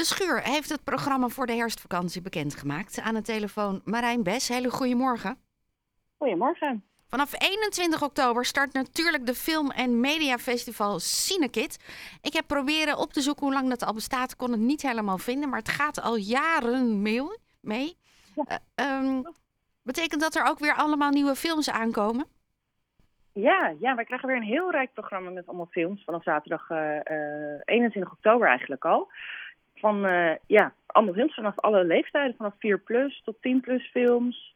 De Schuur heeft het programma voor de herfstvakantie bekendgemaakt. Aan de telefoon Marijn Bes. Hele goedemorgen. Goedemorgen. Vanaf 21 oktober start natuurlijk de Film- en Mediafestival Cinekit. Ik heb proberen op te zoeken hoe lang dat al bestaat. kon het niet helemaal vinden, maar het gaat al jaren mee. Ja. Eh, ehm, betekent dat er ook weer allemaal nieuwe films aankomen? Ja, ja, wij krijgen weer een heel rijk programma met allemaal films vanaf zaterdag eh, eh, 21 oktober eigenlijk al. Van eh, ja, allemaal films vanaf alle leeftijden, vanaf 4 plus tot 10 plus films.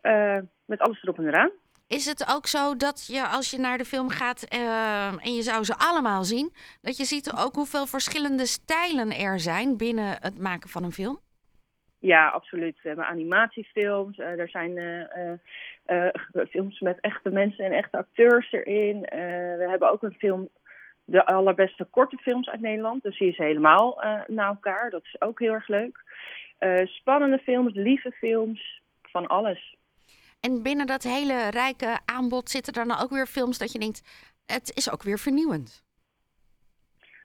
Eh, met alles erop en eraan. Is het ook zo dat je als je naar de film gaat eh, en je zou ze allemaal zien, dat je ziet ook hoeveel verschillende stijlen er zijn binnen het maken van een film? Ja, absoluut. We hebben animatiefilms. er zijn films met echte mensen en echte acteurs erin. We hebben ook een film, de allerbeste korte films uit Nederland. Dus die is helemaal eh naar elkaar. Dat is ook heel erg leuk. Eh, spannende films, lieve films, van alles. En binnen dat hele rijke aanbod zitten er dan ook weer films dat je denkt, het is ook weer vernieuwend.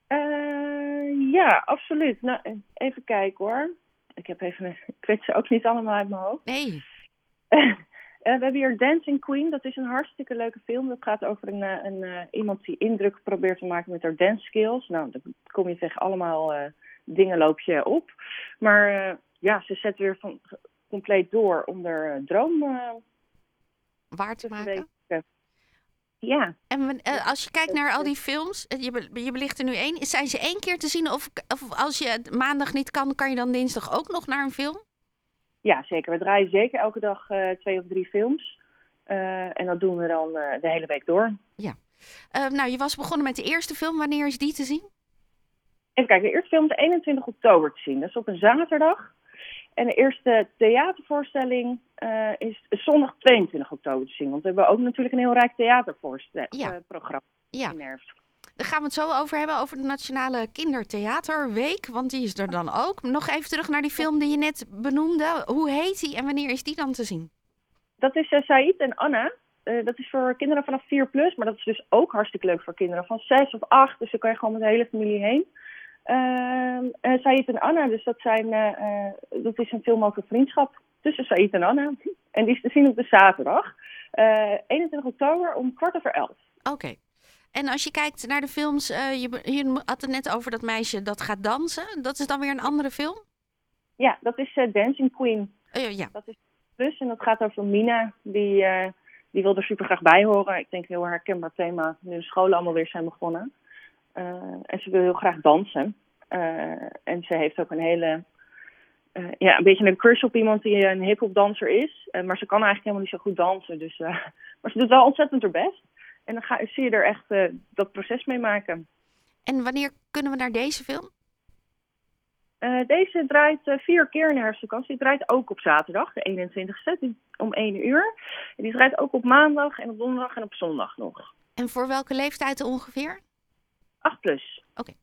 Eh, ja, absoluut. Nou, even kijken hoor. Ik heb even, een- ik weet ze ook niet allemaal uit mijn hoofd. Nee, we hebben hier Dancing Queen. Dat is een hartstikke leuke film. Dat gaat over een, eh, een, eh, iemand die indruk probeert te maken met haar dance skills. Nou, dan kom je tegen allemaal eh, dingen loop je op. Maar eh, ja, ze zet weer van, compleet door om haar eh, droom eh, waar te te maken. Ja, En eh, als je kijkt naar al die films, eh, je, je belicht er nu één, zijn ze één keer te zien? Of, of als je maandag niet kan, kan je dan dinsdag ook nog naar een film? Ja, zeker. We draaien zeker elke dag eh, twee of drie films. Eh, en dat doen we dan eh, de hele week door. Eh, nou, je was begonnen met de eerste film. Wanneer is die te zien? Even kijken, de eerste film is 21 oktober te zien. Dat is op een zaterdag. En de eerste theatervoorstelling is zondag 22 oktober te zien. Want we hebben ook natuurlijk een heel rijk theaterprogramma Ja. Ja. Daar gaan we het zo over hebben, over de Nationale Kindertheaterweek. Want die is er dan ook. Nog even terug naar die film die je net benoemde. Hoe heet die en wanneer is die dan te zien? Dat is uh, Said en Anna. Uh, dat is voor kinderen vanaf 4 plus, maar dat is dus ook hartstikke leuk voor kinderen van 6 of 8. Dus dan kan je gewoon met de hele familie heen. Uh, Said en Anna, dus dat, zijn, dat is een film over vriendschap tussen Said en Anna. En die is te zien op de zaterdag. 21 oktober om kwart over elf. Oké. Okay. En als je kijkt naar de films, uh, je, je, had het net over dat meisje dat gaat dansen. Dat is dan weer een andere film? Ja, dat is uh, Dancing Queen. Uh, ja. Dat is plus en dat gaat over Mina. Die, uh, die wil er super graag bij horen. Ik denk heel herkenbaar thema. Nu de scholen allemaal weer zijn begonnen. En ze wil heel graag dansen. en ze heeft ook een hele ja, een beetje een crush op iemand die een hip-hop danser is. maar ze kan eigenlijk helemaal niet zo goed dansen. Dus, maar ze doet wel ontzettend haar best. En dan ga, zie je er echt uh, dat proces mee maken. En wanneer kunnen we naar deze film? Uh, deze draait uh, vier keer in de herfstvakantie. Die draait ook op zaterdag, de 21ste, om 1 uur. En die draait ook op maandag en op donderdag en op zondag nog. En voor welke leeftijd ongeveer? 8 plus. Oké. Okay.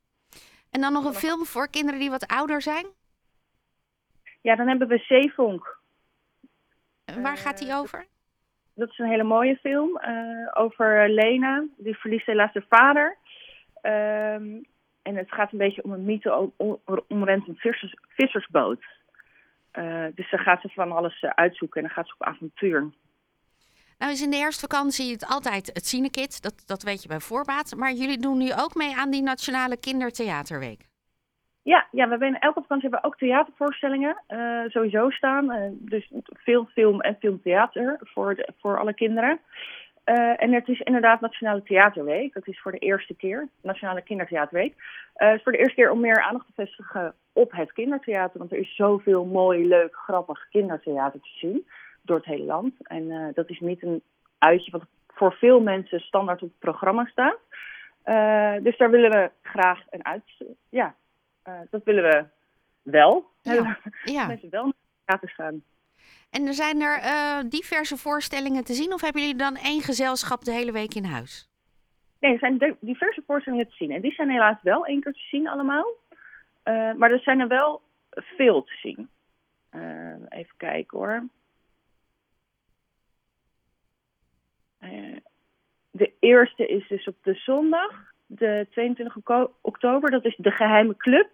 En dan nog een film voor kinderen die wat ouder zijn? Ja, dan hebben we Zeevonk. En waar gaat die over? Dat is een hele mooie film uh, over Lena. Die verliest helaas haar vader. Um, en het gaat een beetje om een mythe omrent een vissers, vissersboot. Uh, dus dan gaat ze van alles uh, uitzoeken en dan gaat ze op avontuur. Nou is in de herfstvakantie het altijd het Cinekit, dat, dat weet je bij voorbaat. Maar jullie doen nu ook mee aan die Nationale Kindertheaterweek. Ja, ja, we hebben elke vakantie hebben we ook theatervoorstellingen uh, sowieso staan. Uh, dus veel film en filmtheater voor, de, voor alle kinderen. Uh, en het is inderdaad Nationale Theaterweek. Dat is voor de eerste keer, Nationale Kindertheaterweek. Het is voor de eerste keer om meer aandacht te vestigen op het kindertheater. Want er is zoveel mooi, leuk, grappig kindertheater te zien door het hele land. En dat is niet een uitje wat voor veel mensen standaard op het programma staat. dus daar willen we graag een uit... Ja, dat willen we wel. Ja. ja. Mensen wel naar het theater gaan. En er zijn er uh, diverse voorstellingen te zien? Of hebben jullie dan één gezelschap de hele week in huis? Nee, er zijn diverse voorstellingen te zien. En die zijn helaas wel één keer te zien allemaal. Uh, maar er zijn er wel veel te zien. even kijken hoor. de eerste is dus op de zondag de 22 oktober. Dat is de Geheime Club.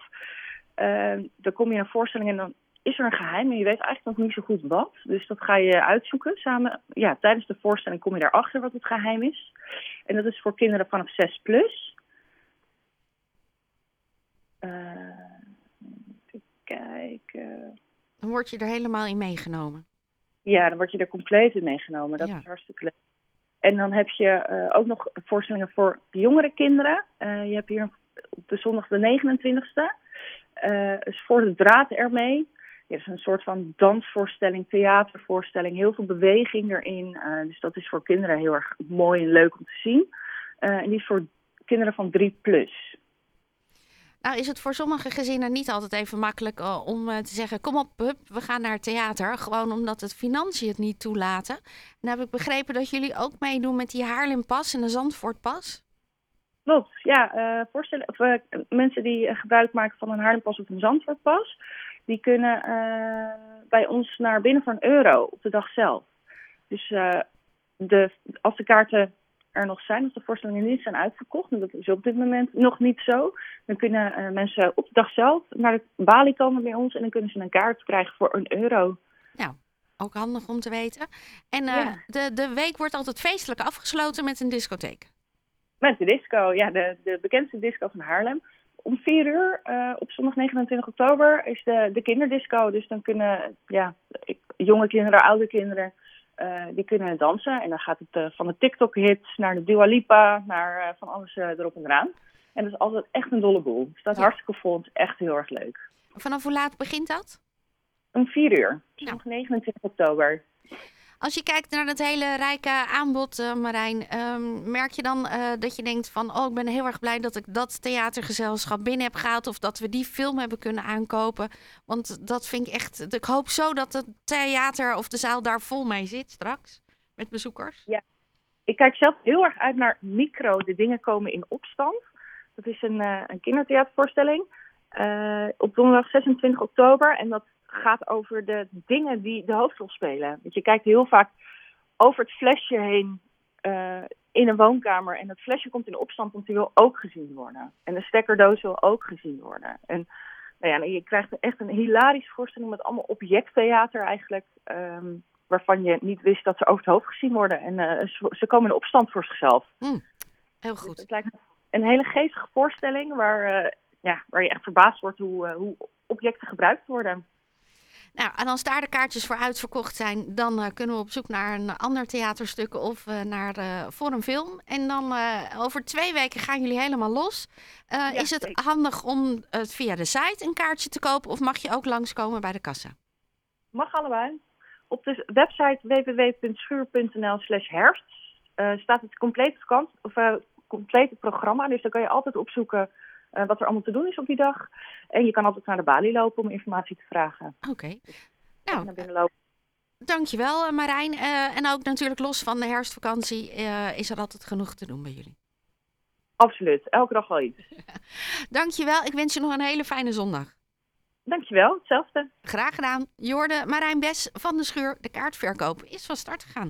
Uh, dan kom je naar een voorstelling en dan is er een geheim en je weet eigenlijk nog niet zo goed wat. Dus dat ga je uitzoeken samen. Ja, tijdens de voorstelling kom je daarachter wat het geheim is. En dat is voor kinderen vanaf 6 plus. Uh, even kijken. Dan word je er helemaal in meegenomen. Ja, dan word je er compleet in meegenomen. Dat is hartstikke leuk. En dan heb je uh, ook nog voorstellingen voor jongere kinderen. Uh, je hebt hier op de zondag de 29e. Uh, is voor de draad ermee. Ja, is een soort van dansvoorstelling, theatervoorstelling, heel veel beweging erin. Dus dat is voor kinderen heel erg mooi en leuk om te zien. En die is voor kinderen van 3 plus. Nou is het voor sommige gezinnen niet altijd even makkelijk uh, om te zeggen... kom op, hup, we gaan naar het theater. Gewoon omdat het financiën het niet toelaten. En heb ik begrepen dat jullie ook meedoen met die Haarlempas en de Zandvoortpas. Klopt, ja. voorstellen, of, mensen die gebruik maken van een Haarlempas of een Zandvoortpas die kunnen uh, bij ons naar binnen voor een euro op de dag zelf. Dus uh, de, als de kaarten er nog zijn, als de voorstellingen niet zijn uitverkocht, en dat is op dit moment nog niet zo, dan kunnen uh, mensen op de dag zelf naar de balie komen bij ons en dan kunnen ze een kaart krijgen voor een euro. Nou, ook handig om te weten. En ja. de, de week wordt altijd feestelijk afgesloten met een discotheek. Met de disco, ja, de, de bekendste disco van Haarlem om 4 uur uh, op zondag 29 oktober is de, de kinderdisco. Dus dan kunnen ja, jonge kinderen, oude kinderen, uh, die kunnen dansen. En dan gaat het uh, van de TikTok-hits naar de Dua Lipa, naar van alles erop en eraan. En dat is altijd echt een dolle boel. Staat ja. hartstikke vol. Het is echt heel erg leuk. Vanaf hoe laat begint dat? Om 4 uur. Ja. 29 oktober. Als je kijkt naar het hele rijke aanbod, uh, Marijn, um, merk je dan uh, dat je denkt van, oh, ik ben heel erg blij dat ik dat theatergezelschap binnen heb gehaald of dat we die film hebben kunnen aankopen. Want dat vind ik echt, ik hoop zo dat het theater of de zaal daar vol mee zit straks met bezoekers. Ja, ik kijk zelf heel erg uit naar Micro, de dingen komen in opstand. Dat is een, uh, een kindertheatervoorstelling op donderdag 26 oktober en dat gaat over de dingen die de hoofdrol spelen. Want je kijkt heel vaak over het flesje heen uh, in een woonkamer. En dat flesje komt in opstand, want die wil ook gezien worden. En de stekkerdoos wil ook gezien worden. En nou ja, je krijgt echt een hilarische voorstelling met allemaal objecttheater eigenlijk. Um, waarvan je niet wist dat ze over het hoofd gezien worden. En uh, ze, ze, komen in opstand voor zichzelf. Mm, heel goed. Dus het lijkt een hele geestige voorstelling waar, ja, waar je echt verbaasd wordt hoe, hoe objecten gebruikt worden. Nou, en als daar de kaartjes voor uitverkocht zijn, dan uh, kunnen we op zoek naar een ander theaterstuk of uh, naar, uh, voor een film. En dan over twee weken gaan jullie helemaal los. Ja, is het zeker. handig om via de site een kaartje te kopen of mag je ook langskomen bij de kassa? Mag allebei. Op de website www.schuur.nl slash herfst staat het complete, vakant, of, complete programma. Dus dan kan je altijd opzoeken wat er allemaal te doen is op die dag. En je kan altijd naar de balie lopen om informatie te vragen. Oké. Okay. Nou, naar binnen lopen. Dankjewel Marijn. Uh, en ook natuurlijk los van de herfstvakantie uh, is er altijd genoeg te doen bij jullie. Absoluut, elke dag wel iets. Dankjewel, ik wens je nog een hele fijne zondag. Dankjewel, hetzelfde. Graag gedaan. Jorde Marijn Bes van de Schuur, de kaartverkoop is van start gegaan.